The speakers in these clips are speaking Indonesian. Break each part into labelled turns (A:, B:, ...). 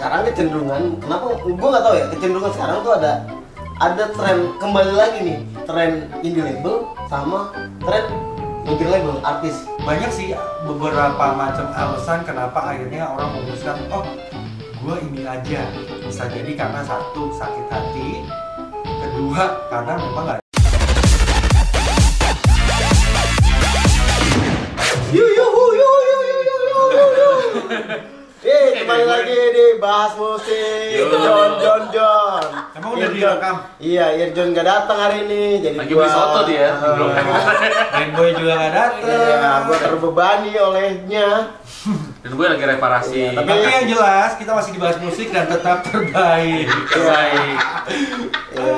A: sekarang kecenderungan kenapa gue nggak tahu ya kecenderungan sekarang tuh ada ada tren kembali lagi nih tren indie label sama tren major label artis.
B: Banyak sih beberapa macam alasan kenapa akhirnya orang memutuskan oh gue ini aja. Bisa jadi karena satu sakit hati. Kedua karena memang
A: yu yu yu. Eh, kembali lagi di bahas musik.
C: Yo.
A: John John John.
B: Emang udah direkam?
A: Iya, Irjon nggak datang hari ini. Jadi
C: Lagi
A: gua
C: beli soto dia. Belum.
B: Game Boy juga nggak dateng
A: Iya, gua terbebani olehnya.
C: Dan gue lagi reparasi.
A: Iya, tapi-
B: tapi yang jelas kita masih dibahas musik dan tetap terbaik
C: Baik.
A: Iya.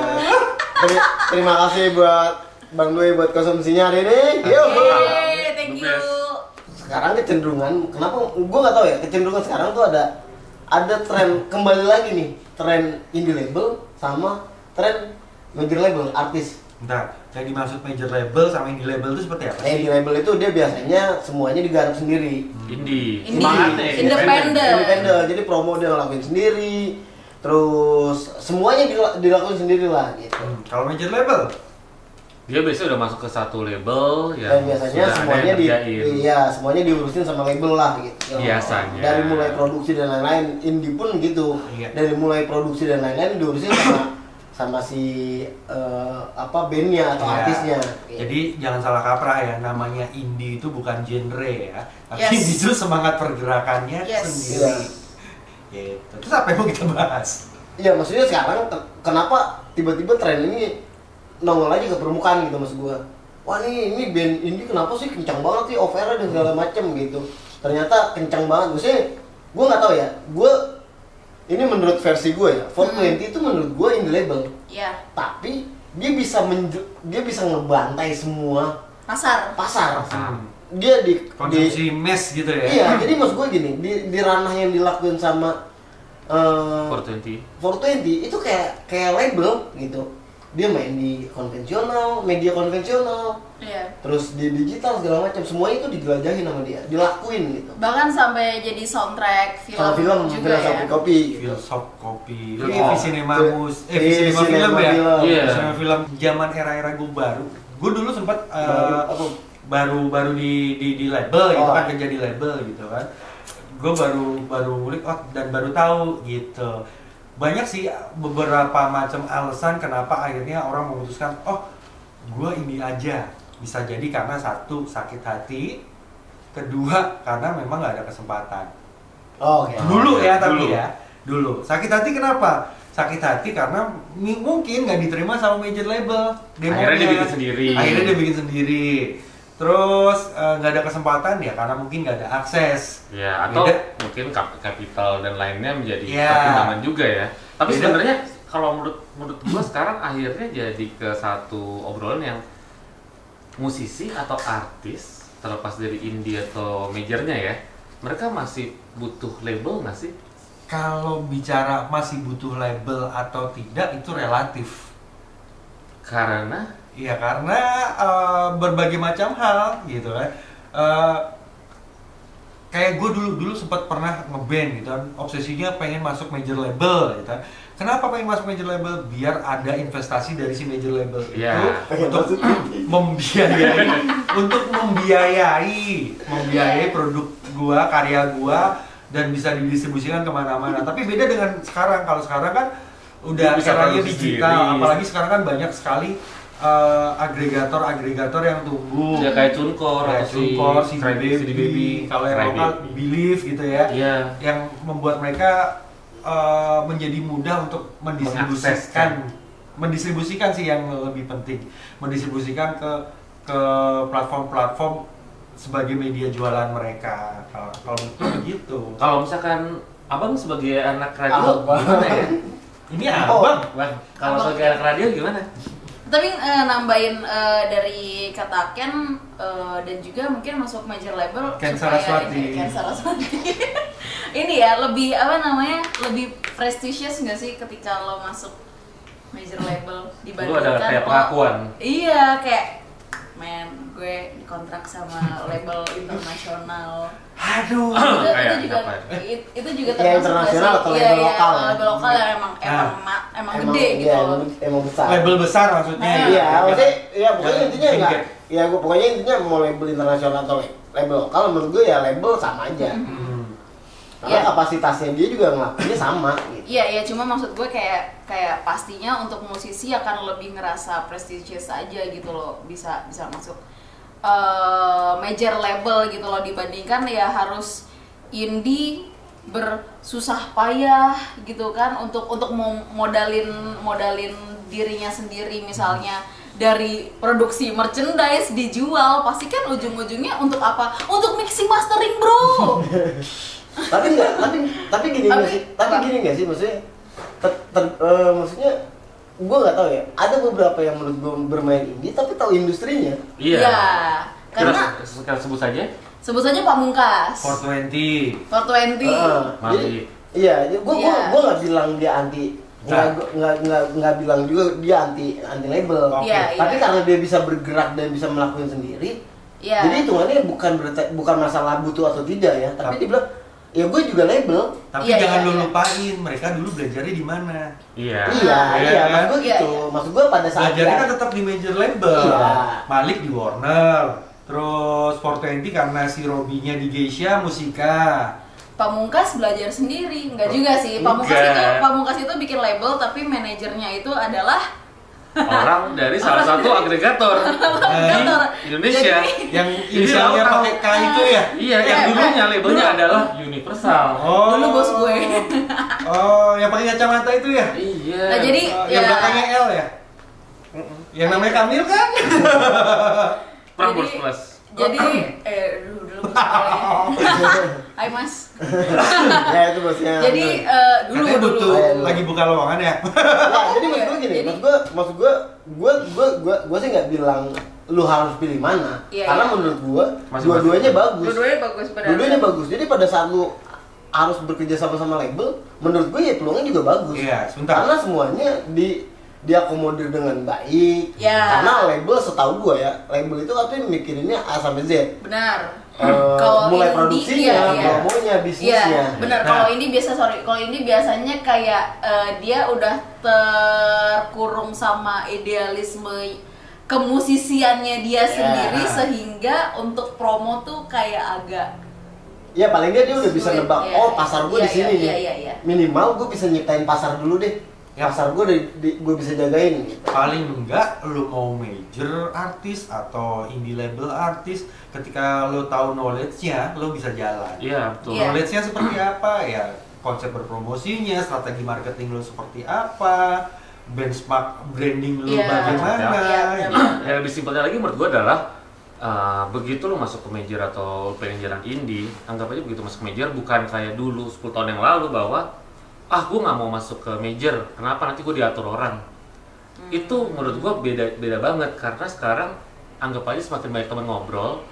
A: Teri- Terima kasih buat Bang Dwi buat konsumsinya hari ini. Yo.
D: Yeay, thank you.
A: Sekarang kecenderungan, kenapa? Gue nggak tahu ya. Kecenderungan sekarang tuh ada ada tren kembali lagi nih tren indie label sama tren major label artis.
B: Bentar, yang dimaksud major label sama indie label itu seperti apa
A: indie label itu dia biasanya semuanya digarap sendiri.
C: Indie.
D: Indie.
C: Semangatnya ya,
D: Independen.
A: Independen. Jadi promo dia ngelakuin sendiri. Terus semuanya dila- dilakuin sendiri lah gitu.
B: Hmm, Kalau major label,
C: Dia biasanya udah masuk ke satu label ya.
A: Dan biasanya
C: sudah
A: semuanya
C: ada
A: di iya, semuanya diurusin sama label lah gitu.
C: Biasanya.
A: Dari mulai produksi dan lain-lain, indie pun gitu.
B: Iya.
A: Dari mulai produksi dan lain-lain diurusin sama sama si eh, apa bandnya atau
B: Ya.
A: artisnya.
B: Jadi jangan salah kaprah ya, namanya indie itu bukan genre ya, tapi
D: Yes.
B: justru semangat pergerakannya
D: Yes.
B: sendiri. Gitu. Terus apa yang mau kita bahas?
A: Iya, maksudnya sekarang ke- kenapa tiba-tiba tren ini nongol aja ke permukaan gitu maksud gua. Wah nih ini band indie kenapa sih kencang banget sih offernya dan segala macem gitu. Ternyata kencang banget. Maksudnya gua nggak tahu ya. Gua ini menurut versi gua ya. 420 itu menurut gua indie label.
D: Ya,
A: Tapi dia bisa menju- dia bisa ngebantai semua
D: pasar.
A: pasar.
B: Hmm.
A: Dia di, di
B: Konsumsi mes gitu ya?
A: Iya, jadi maksud gua gini, di, di ranah yang dilakuin sama eh
C: 420.
A: 420 itu kayak kayak label gitu. Dia main di konvensional, media konvensional,
D: Iya.
A: terus di digital segala macam, semuanya itu dijelajahin sama dia, dilakuin gitu.
D: Bahkan sampai jadi soundtrack film,
A: Sama film,
D: juga
A: film
D: ya.
A: sampai kopi.
B: Filsop kopi,
C: Film.
B: TV Cinema Mus, eh
A: Iya,
B: TV Cinema
A: Cinema
B: Film ya?
A: Film.
C: Iya.
B: Cinema Film zaman era-era gue baru. Gue dulu sempat eh,
A: Baru
B: baru baru di di, di label gitu
A: Oh.
B: kan kerja di label gitu kan. Gue baru baru ngulik oh, dan baru tahu gitu. Banyak sih beberapa macam alasan kenapa akhirnya orang memutuskan oh gue ini aja bisa jadi karena satu sakit hati, kedua karena memang nggak ada kesempatan
A: Oh, Oke.
B: dulu ya tapi
C: Dulu.
B: ya dulu sakit hati kenapa sakit hati karena mungkin nggak diterima sama major label demonya.
C: Akhirnya dia bikin sendiri.
B: akhirnya dia bikin sendiri terus eh, nggak ada kesempatan ya karena mungkin nggak ada akses
C: Ya, atau
B: Beda.
C: mungkin kap- kapital dan lainnya menjadi
B: Ya.
C: pertimbangan juga ya. Tapi
B: Beda.
C: sebenarnya kalau menurut menurut gua sekarang akhirnya jadi ke satu obrolan yang musisi atau artis terlepas dari indie atau majornya ya, mereka masih butuh label nggak sih?
B: kalau bicara masih butuh label atau tidak itu relatif
C: Karena
B: Iya karena eh, berbagai macam hal gitu kan. Eh, kayak gue dulu dulu sempat pernah ngeband gitu kan, obsesinya pengen masuk major label gitu kan. Kenapa pengen masuk major label? Biar ada investasi dari si major label itu
C: Iya.
B: Untuk membiayai untuk membiayai membiayai produk gua karya gua dan bisa didistribusikan ke mana-mana. Tapi beda dengan sekarang. Kalau sekarang kan udah
C: produksi
B: digital,
C: sendiri.
B: apalagi sekarang kan banyak sekali eh, agregator-agregator yang tumbuh.
C: ya kayak Cunkor
B: Kayak
C: atau si
B: Cunkor, si
C: Cry
B: Baby,
C: CD Baby,
B: kalau yang lokal. Believe gitu ya.
C: Iya.
B: Yang membuat mereka eh, menjadi mudah untuk mendistribusikan mendistribusikan sih yang lebih penting. Mendistribusikan ke ke platform-platform sebagai media jualan mereka. Kalau kalau itu begitu.
C: Kalau misalkan abang sebagai anak radio
A: Abang.
C: gimana ya?
B: Ini
A: Oh.
B: abang.
C: Bang, kalau
D: Abang.
C: sebagai anak radio gimana?
D: Tapi eh, nambahin eh, dari kata Ken eh, dan juga mungkin masuk major label
B: Ken Saraswati.
D: ini Ken Saraswati. ini ya lebih apa namanya lebih prestisius nggak sih ketika lo masuk major label dibandingkan
C: ada kayak
D: lo-
C: pengakuan.
D: Iya kayak men gue dikontrak sama label internasional
B: Aduh.
D: itu,
C: kayak
D: itu juga
C: apa?
D: it- itu juga
A: Ya,
D: termasuk
A: internasional
D: nggak
A: atau label
D: Iya, iya,
A: lokal ya?
D: label lokal yang emang
B: Nah.
D: emang ma- emang, gede gitu
A: iya,
D: loh
A: emang, emang besar
B: Label besar maksudnya.
D: Nah,
A: iya maksudnya ya pokoknya intinya enggak ya gue pokoknya intinya mau label internasional atau label lokal menurut gue ya label sama aja
B: Hmm.
A: Karena
D: Iya.
A: kapasitasnya dia juga ngelakuinnya sama gitu
D: Iya, iya, cuma maksud gue kayak kayak pastinya untuk musisi akan lebih ngerasa prestigious aja gitu loh, bisa bisa masuk eh, major label gitu loh dibandingkan ya harus indie bersusah payah gitu kan untuk untuk modalin modalin dirinya sendiri misalnya dari produksi merchandise dijual pasti kan ujung-ujungnya untuk apa? Untuk mixing mastering, Bro.
A: tapi enggak tapi tapi gini
D: Tapi-
A: nggak sih tapi gini nggak sih maksudnya ter- ter- eh, maksudnya gue nggak tahu ya ada beberapa yang menurut gue bermain indie tapi tahu industrinya
C: Iya.
D: karena
C: kita, kita sebut saja
D: sebut saja Pamungkas.
B: 420.
D: 420.
A: Heeh.
C: Mari.
A: jadi iya gue gue
D: Iya.
A: gue nggak bilang dia anti nggak gua- nggak nggak nggak bilang juga dia anti anti label
B: Oke.
D: Iya,
A: tapi
D: iya.
A: karena dia bisa bergerak dan bisa melakukan sendiri
D: Iya.
A: jadi hitungannya bukan berarti bukan masalah butuh atau tidak ya tapi,
B: Tapi-
A: dia bilang ya gue juga label
B: Tapi
D: Iya,
B: jangan
D: iya,
B: lu
D: iya.
B: lupain mereka dulu belajarnya di mana.
C: Iya.
A: iya
B: Iya,
A: iya
B: kan?
A: maksud gue
D: Iya,
A: gitu
D: iya.
A: maksud gue pada saat
B: Belajarnya
A: dia-
B: kan tetap di major label.
A: Iya.
B: Malik di Warner. Terus 420 karena si Robinya di Geisha Musika.
D: Pamungkas belajar sendiri, enggak juga sih. Pamungkas
C: Enggak.
D: itu Pamungkas itu bikin label tapi manajernya itu adalah
C: Orang dari salah satu agregator di Indonesia.
D: Jadi-
B: Yang inisialnya pakai K itu ya?
C: Iya, yang
D: Eh,
C: dulunya labelnya adalah Universal.
B: Oh.
D: dulu bos gue.
B: Oh, yang pakai kacamata itu ya?
C: Iya.
D: Nah, jadi
B: Oh,
D: ya
B: yang belakangnya L ya? Yang namanya Kamil kan?
C: Prambors Plus.
D: Jadi eh dulu dulu gue. Hai Mas.
A: ya itu bosnya
D: Jadi eh, dulu
B: Katanya
D: dulu.
B: butuh
A: Iya, dulu.
B: lagi buka lowongan ya?
A: Nah, jadi maksud gue gini,
D: Jadi-
A: maksud gue, maksud gue, gue, gue, gue, gue sih nggak bilang lu harus pilih mana,
D: Iya,
A: karena
D: iya.
A: menurut gue
C: Masing-masing.
A: dua-duanya bagus,
D: Dua-duanya bagus benar.
A: dua-duanya bagus. Jadi pada saat lu harus bekerja sama sama label, menurut gue ya peluangnya juga bagus.
B: Iya, sebentar.
A: Karena semuanya di diakomodir dengan baik.
D: Ya.
A: Karena label setahu gue ya, label itu katanya mikirinnya A sampai Z.
D: Benar.
A: Eh,
D: Kalau
A: mulai
D: indie,
A: produksinya,
D: iya, iya.
A: promonya, bisnisnya.
D: Iya, benar.
B: Nah.
D: Kalau ini biasa sorry, kalau ini biasanya kayak eh, dia udah terkurung sama idealisme kemusisiannya dia sendiri sehingga untuk promo tuh kayak agak
A: Ya paling nggak dia udah bisa nebak,
D: iya,
A: oh pasar gue
D: Iya,
A: di sini
D: iya,
A: nih.
D: iya, iya, iya.
A: Minimal gue bisa nyiptain pasar dulu deh.
B: Ya.
A: Pasar gue di, di- gue bisa jagain gitu.
B: paling enggak lu mau major artis atau indie label artis ketika lu tahu knowledge-nya lu bisa jalan
C: Iya, betul.
D: Iya.
B: knowledge-nya seperti apa ya konsep berpromosinya strategi marketing lu seperti apa benchmark branding lu
D: Iya.
B: bagaimana
D: Iya, benar.
B: gitu.
C: yang lebih simpelnya lagi menurut gua adalah uh, begitu lo masuk ke major atau pengen jalan indie anggap aja begitu masuk ke major bukan kayak dulu 10 tahun yang lalu bahwa ah gua nggak mau masuk ke major. Kenapa? Nanti gua diatur orang. Itu menurut gua beda beda banget. Karena sekarang anggap aja semakin banyak teman ngobrol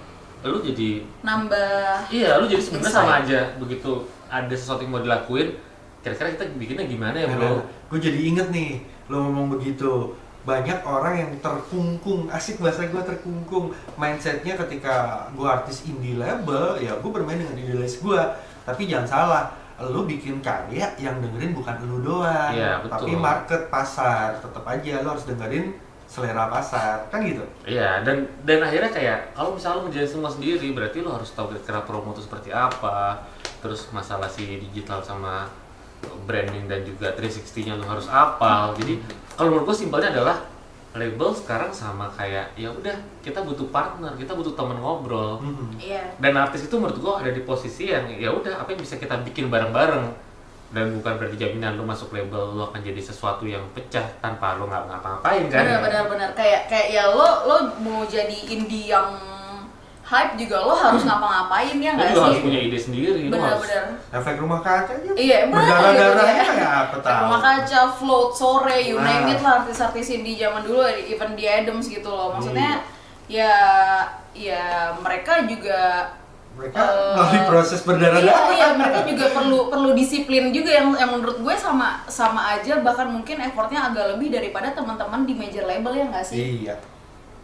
C: lu jadi
D: nambah
C: iya lu jadi sebenarnya sama aja. Begitu ada sesuatu yang mau dilakuin kira-kira kita bikinnya gimana ya bro?
B: Gue jadi inget nih lo ngomong begitu. Banyak orang yang terkungkung. Asik bahasa gue terkungkung. Mindsetnya ketika gue artis indie label ya gue bermain dengan idealis gue tapi jangan salah lo bikin karya yang dengerin bukan lo doang
C: betul.
B: tapi market pasar tetap aja lo harus dengerin selera pasar kan gitu
C: Iya, dan dan akhirnya kayak kalau misalnya lo ngerjain semua sendiri, berarti lo harus tahu kira-kira promo itu seperti apa, terus masalah si digital sama branding dan juga 360-nya lo harus apal. Jadi kalau menurut gue simpelnya adalah label sekarang sama kayak ya udah kita butuh partner, kita butuh temen ngobrol.
B: Mhm.
D: iya
C: Dan artis itu menurut gua ada di posisi yang ya udah apa yang bisa kita bikin bareng-bareng dan bukan berarti jaminan lo masuk label lo akan jadi sesuatu yang pecah tanpa lo nggak ngapa-ngapain kan?
D: benar benar benar kayak kayak ya lo lo mau jadi indie yang hype juga lo harus ngapa-ngapain ya
C: Lo
D: nggak sih
C: harus punya ide sendiri, lo
D: benar-benar
B: efek rumah kaca aja
D: Iya, emang
B: berdarah-darahnya
D: gitu ya.
B: kayak apa tahu
D: Rumah kaca, float, sore, you
B: Nah.
D: name it lah artis-artis indie zaman dulu, even di Adams gitu loh. Maksudnya ya ya mereka juga
B: mereka
D: Eh,
B: melalui proses
D: iya,
B: berdarah-darah
D: iya mereka juga perlu perlu disiplin juga yang yang menurut gue sama sama aja bahkan mungkin effortnya agak lebih daripada teman-teman di major label ya nggak sih?
B: iya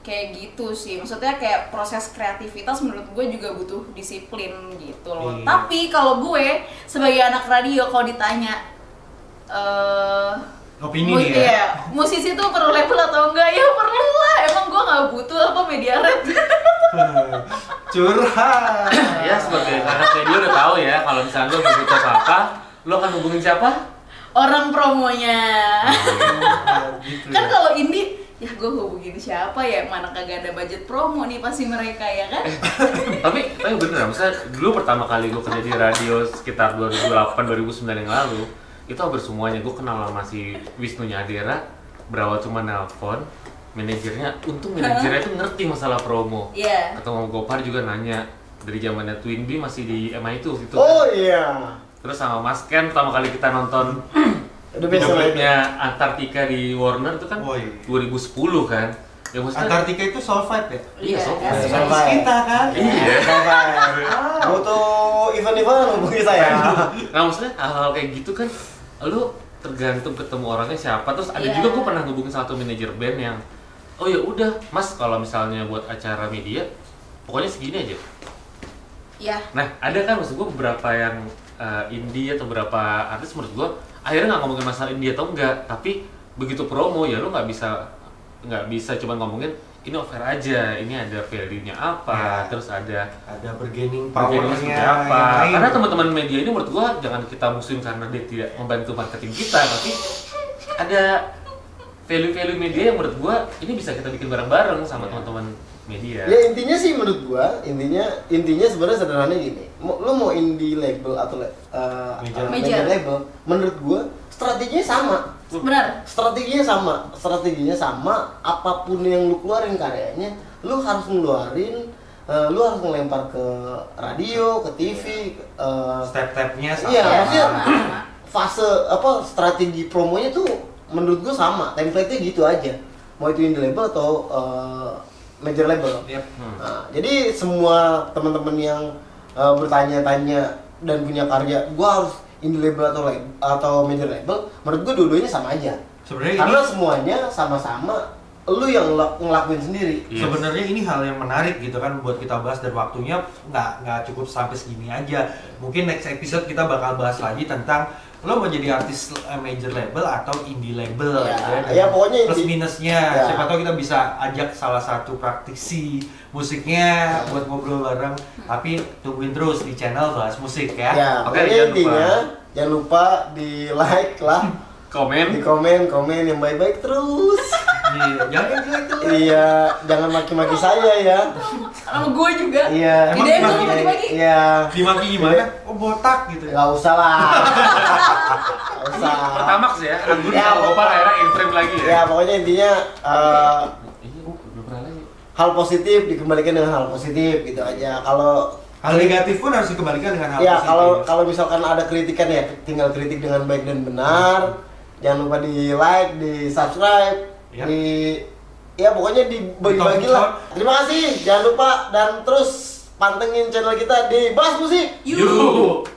D: kayak gitu sih maksudnya kayak proses kreativitas menurut gue juga butuh disiplin gitu loh
B: Iya.
D: tapi kalau gue sebagai anak radio kalau ditanya eh
B: Opini
D: mu-
B: nih ya.
D: iya, musisi tuh perlu label atau enggak ya perlu lah emang gue nggak butuh apa media red
B: Curhat.
C: ya sebagai anak media udah tahu ya kalau misalnya lo butuh apa-apa lo akan hubungin siapa
D: orang promonya
B: gitu
D: kan
B: ya.
D: kalau indie ya gue hubungin siapa ya? Mana kagak ada budget promo nih pasti mereka ya kan?
C: Tapi tapi bener misalnya dulu pertama kali gue kerja di radio sekitar 2008 2009 yang lalu itu hampir semuanya. Gue kenal sama si Wisnu Nyadera berawal cuma nelpon manajernya untung manajernya itu ngerti masalah promo.
D: Iya.
C: ketemu Gopar juga nanya dari zamannya Twin Bee masih di MI itu gitu
A: Oh iya.
C: terus sama Mas Ken pertama kali kita nonton
A: Udah biasa
C: klipnya Antartika di Warner itu kan
B: Woi.
C: 2010 kan ya maksudnya
B: Antartika itu Solvite ya?
C: Iya, so-
D: kan?
C: iya.
A: Solvite.
B: kita kan?
C: Iya.
A: Butuh event-event hubungi saya.
C: Nah maksudnya hal-hal kayak gitu kan lu tergantung ketemu orangnya siapa terus ada
D: Iya.
C: juga gue pernah ngubungin satu manajer band yang oh ya udah mas kalau misalnya buat acara media pokoknya segini aja
D: ya
C: nah ada kan maksud gue beberapa yang eh, indie atau beberapa artis menurut gue akhirnya nggak ngomongin masalah indie atau enggak tapi begitu promo ya lu nggak bisa nggak bisa cuma ngomongin ini offer aja ini ada value-nya apa
B: Ya.
C: terus ada
B: Ada bargaining
C: Powernya seperti apa? Karena teman-teman media ini menurut gua jangan kita musuhin karena dia tidak membantu marketing kita, tapi ada value-value media yang menurut gua ini bisa kita bikin bareng-bareng sama teman-teman media.
A: Ya intinya sih menurut gua, intinya intinya sebenarnya sederhana gini. Mau, lu mau indie label atau uh,
B: Major.
A: uh,
D: Major.
A: label, menurut gua strateginya sama.
D: benar
A: Strateginya sama, strateginya sama. Apa pun yang lu keluarin karyanya, lu harus ngeluarin, uh, lu harus ngelempar ke radio, ke TV, uh,
B: Step-stepnya sama.
A: Iya,
D: Iya,
A: maksudnya fase apa strategi promonya tuh menurut gua sama, template-nya gitu aja. Mau itu indie label atau uh, major label.
B: Yap.
C: Hmm.
A: Nah, jadi semua teman-teman yang uh, bertanya-tanya dan punya karya, gua harus indie label atau lab- atau major label, menurut gua dua-duanya sama aja.
B: Sebenarnya
A: Karena
B: ini
A: semuanya sama-sama lu yang ngel- ngelakuin sendiri.
C: Iya.
B: sebenarnya ini hal yang menarik gitu kan buat kita bahas dan waktunya nggak nggak cukup sampai segini aja. Mungkin next episode kita bakal bahas lagi tentang lo mau jadi artis eh, major label atau indie label
A: Ya,
B: gitu
A: ya,
B: Dan
A: pokoknya
B: plus
A: inti-
B: minusnya
A: Ya.
B: siapa tahu kita bisa ajak salah satu praktisi musiknya buat ngobrol bareng tapi tungguin terus di channel bahas musik ya,
A: Ya,
C: Oke,
A: pokoknya
C: jangan lupa.
A: intinya jangan lupa di like lah,
C: Komen.
A: di komen komen yang baik-baik terus.
B: Iya, jangan jelek tuh
A: Iya, jangan maki-maki saya ya.
D: sama gue juga
A: Iya.
D: Di DM dong, bagi-bagi.
A: Iya.
B: dimaki gimana oh botak gitu ya
A: Gak usah lah. Gak usah.
C: Pertama sih ya, Anggun
A: Ya,
C: kalau Gopar
A: pokok-
C: akhirnya in frame lagi ya.
A: Ya pokoknya intinya eh,
C: Iya, lagi.
A: hal positif dikembalikan dengan hal positif gitu aja. Kalau
B: hal negatif pun harus dikembalikan dengan hal
A: ya
B: positif
A: kalau kalau misalkan ada kritikan ya tinggal kritik dengan baik dan benar. Jangan lupa di like, di subscribe,
B: Yap.
A: di ya pokoknya dibagi-bagi lah. Terima kasih. Jangan lupa dan terus pantengin channel kita di Bas Musik.
D: Yuk.
B: Yuk.